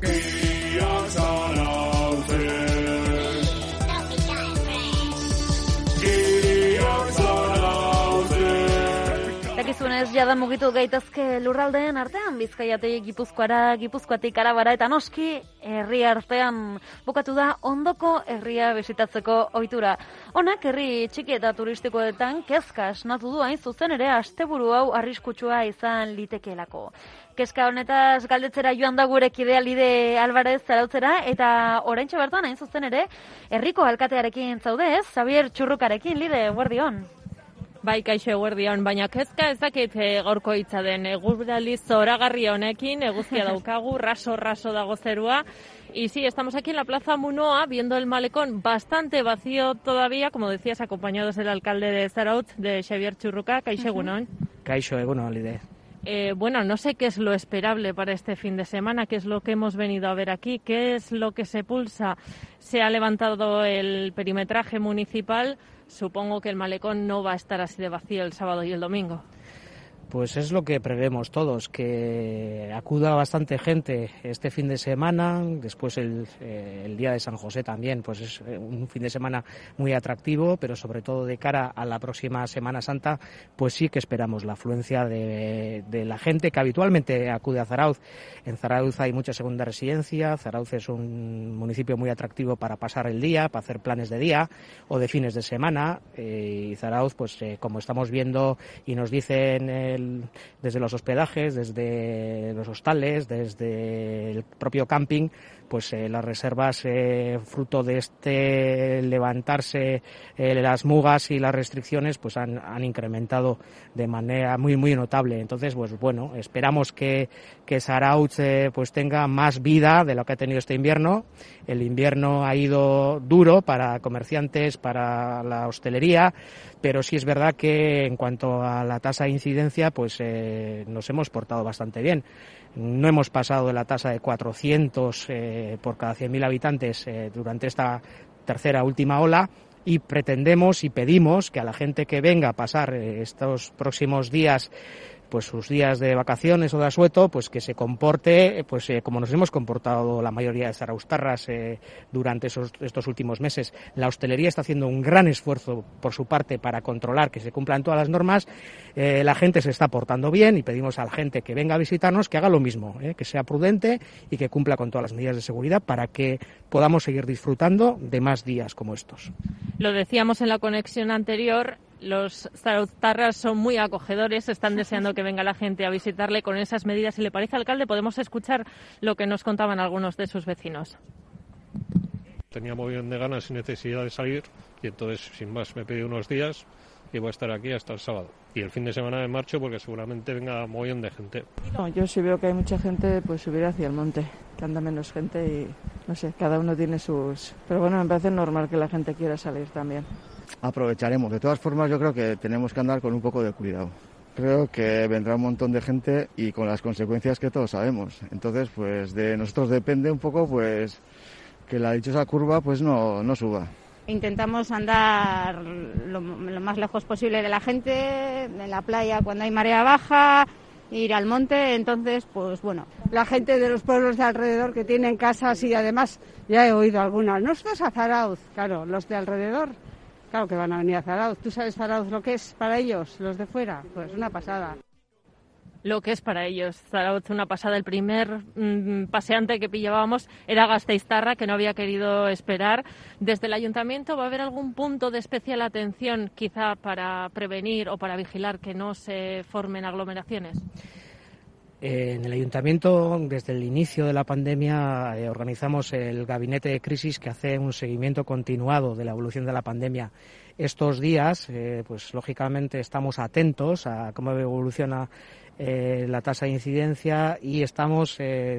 Bang. Dakizunez, jada mugitu gaitazke lurraldeen artean, bizkaiatik gipuzkoara, gipuzkoatik arabara, eta noski, herri artean bukatu da ondoko herria bisitatzeko ohitura. Honak herri txiki eta turistikoetan kezka esnatu du hain zuzen ere asteburu hau arriskutsua izan litekeelako. Kezka honetaz galdetzera joan da gure kidea lide Alvarez zarautzera, eta oraintxe bertan hain zuzen ere, herriko alkatearekin zaudez, Xavier Txurrukarekin, lide, guardion. Bai, kaixo eguerdion, baina kezka ezakit e, gaurko hitza den. Egurali zoragarri honekin, eguzkia daukagu, raso, raso dago zerua. Y sí, estamos aquí en la Plaza Munoa, viendo el malecón bastante vacío todavía, como decías, acompañados del alcalde de Zarautz, de Xavier Churruca. Kaixo, egunon. Kaixo, egunon, Lide. Eh, bueno, no sé qué es lo esperable para este fin de semana, qué es lo que hemos venido a ver aquí, qué es lo que se pulsa. Se ha levantado el perimetraje municipal. Supongo que el malecón no va a estar así de vacío el sábado y el domingo. Pues es lo que prevemos todos, que acuda bastante gente este fin de semana, después el, eh, el, día de San José también, pues es eh, un fin de semana muy atractivo, pero sobre todo de cara a la próxima Semana Santa, pues sí que esperamos la afluencia de, de la gente que habitualmente acude a Zarauz. En Zarauz hay mucha segunda residencia, Zarauz es un municipio muy atractivo para pasar el día, para hacer planes de día o de fines de semana, eh, y Zarauz, pues como estamos viendo y nos dicen desde los hospedajes, desde los hostales, desde el propio camping, pues eh, las reservas eh, fruto de este levantarse eh, las mugas y las restricciones pues han, incrementado de manera muy muy notable. Entonces pues bueno esperamos que que Sarauz pues tenga más vida de lo que ha tenido este invierno. El invierno ha ido duro para comerciantes para la hostelería pero sí es verdad que en cuanto a la tasa de incidencia pues nos hemos portado bastante bien. No hemos pasado de la tasa de 400 eh, por cada 100.000 habitantes eh, durante esta tercera última ola y pretendemos y pedimos que a la gente que venga a pasar eh, estos próximos días pues sus días de vacaciones o de asueto, pues que se comporte pues eh, como nos hemos comportado la mayoría de zaraustarras eh, durante esos, estos últimos meses. La hostelería está haciendo un gran esfuerzo por su parte para controlar que se cumplan todas las normas. Eh, la gente se está portando bien y pedimos a la gente que venga a visitarnos que haga lo mismo, eh, que sea prudente y que cumpla con todas las medidas de seguridad para que podamos seguir disfrutando de más días como estos. Lo decíamos en la conexión anterior, los zarauztarras son muy acogedores, están deseando que venga la gente a visitarle con esas medidas. Si le parece, alcalde, podemos escuchar lo que nos contaban algunos de sus vecinos. Tenía muy bien de ganas y necesidad de salir y entonces, sin más, me pedí unos días y voy a estar aquí hasta el sábado. Y el fin de semana me marcho porque seguramente venga montón de gente. No, yo si veo que hay mucha gente, pues subiré hacia el monte, que anda menos gente y no sé, cada uno tiene sus... Pero bueno, me parece normal que la gente quiera salir también aprovecharemos. De todas formas, yo creo que tenemos que andar con un poco de cuidado. Creo que vendrá un montón de gente y con las consecuencias que todos sabemos. Entonces, pues de nosotros depende un poco, pues que la dichosa curva, pues no, no suba. Intentamos andar lo, lo más lejos posible de la gente, en la playa cuando hay marea baja, ir al monte, entonces, pues bueno. La gente de los pueblos de alrededor que tienen casas y además, ya he oído algunas, no estás a Zarauz, claro, los de alrededor Claro que van a venir a Zarauz. ¿Tú sabes Zarauz lo que es para ellos, los de fuera? Pues una pasada. Lo que es para ellos. Zarauz, una pasada. El primer mmm, paseante que pillábamos era Gasteiztarra, que no había querido esperar. Desde el ayuntamiento, ¿va a haber algún punto de especial atención, quizá para prevenir o para vigilar que no se formen aglomeraciones? Eh, en el ayuntamiento, desde el inicio de la pandemia, eh, organizamos el gabinete de crisis que hace un seguimiento continuado de la evolución de la pandemia. Estos días, eh, pues lógicamente estamos atentos a cómo evoluciona la tasa de incidencia y estamos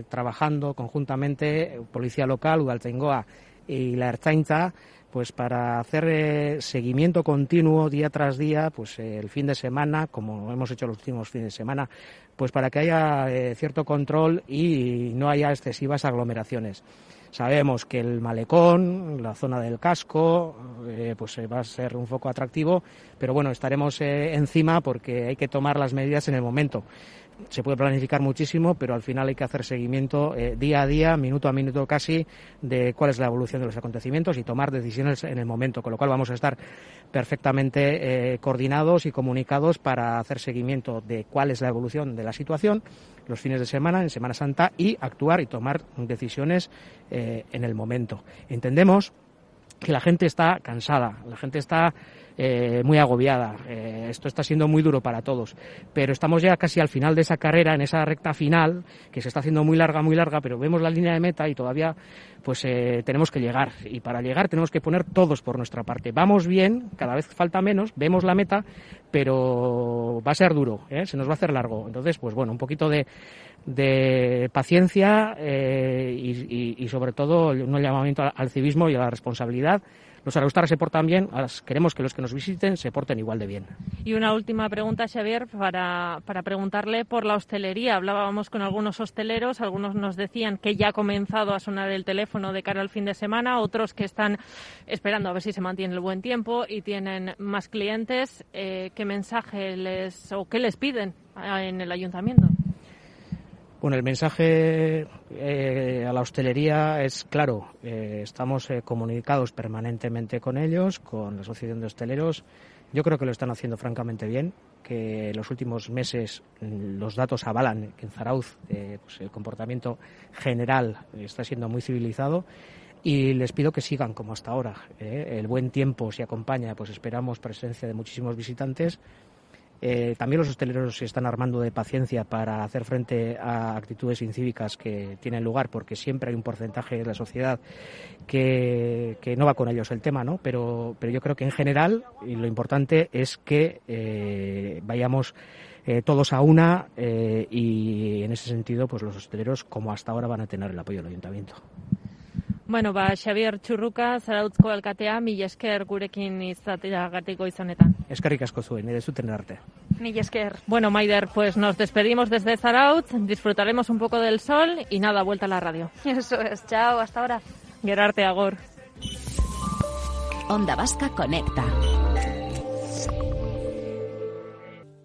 trabajando conjuntamente Policía Local, Udaltzaingoa y la Ertzaintza pues para hacer eh, seguimiento continuo día tras día, pues eh, el fin de semana, como hemos hecho los últimos fines de semana, pues para que haya eh, cierto control y no haya excesivas aglomeraciones. Sabemos que el malecón, la zona del casco, eh, pues eh, va a ser un foco atractivo, pero bueno, estaremos eh, encima porque hay que tomar las medidas en el momento. Se puede planificar muchísimo, pero al final hay que hacer seguimiento eh, día a día, minuto a minuto casi, de cuál es la evolución de los acontecimientos y tomar decisiones en el momento, con lo cual vamos a estar perfectamente coordinados y comunicados para hacer seguimiento de cuál es la evolución de la situación los fines de semana, en Semana Santa, y actuar y tomar decisiones eh, en el momento. Entendemos que la gente está cansada, la gente está eh, muy agobiada. Eh, esto está siendo muy duro para todos. Pero estamos ya casi al final de esa carrera, en esa recta final, que se está haciendo muy larga, muy larga, pero vemos la línea de meta y todavía pues eh, tenemos que llegar. Y para llegar tenemos que poner todos por nuestra parte. Vamos bien, cada vez falta menos, vemos la meta, pero va a ser duro, se nos va a hacer largo. Entonces, pues bueno, un poquito de, de paciencia y, sobre todo un llamamiento al civismo y a la responsabilidad los araustarras se portan bien, queremos que los que nos visiten se porten igual de bien. Y una última pregunta, Xavier, para, para preguntarle por la hostelería. Hablábamos con algunos hosteleros, algunos nos decían que ya ha comenzado a sonar el teléfono de cara al fin de semana, otros que están esperando a ver si se mantiene el buen tiempo y tienen más clientes. Eh, ¿Qué mensaje les o qué les piden en el ayuntamiento? Bueno, el mensaje eh, a la hostelería es claro. Eh, estamos eh, comunicados permanentemente con ellos, con la Asociación de Hosteleros. Yo creo que lo están haciendo francamente bien, que en los últimos meses mm, los datos avalan que en Zarauz pues el comportamiento general está siendo muy civilizado y les pido que sigan como hasta ahora. El buen tiempo, si acompaña, pues esperamos presencia de muchísimos visitantes eh, también los hosteleros se están armando de paciencia para hacer frente a actitudes incívicas que tienen lugar, porque siempre hay un porcentaje de la sociedad que, no va con ellos el tema, ¿no? Pero, pero yo creo que en general, y lo importante es que eh, vayamos eh, todos a una y en ese sentido, pues los hosteleros, como hasta ahora, van a tener el apoyo del ayuntamiento. Bueno, ba, Xavier Txurruka, Zarautzko alkatea, mila esker gurekin gatiko izanetan. Eskerrik asko zuen, nire zuten arte. Mila esker. Bueno, Maider, pues nos despedimos desde Zarautz, disfrutaremos un poco del sol y nada, vuelta a la radio. Eso es, chao, hasta ahora. Gerarte, Agor. Onda Vasca Conecta.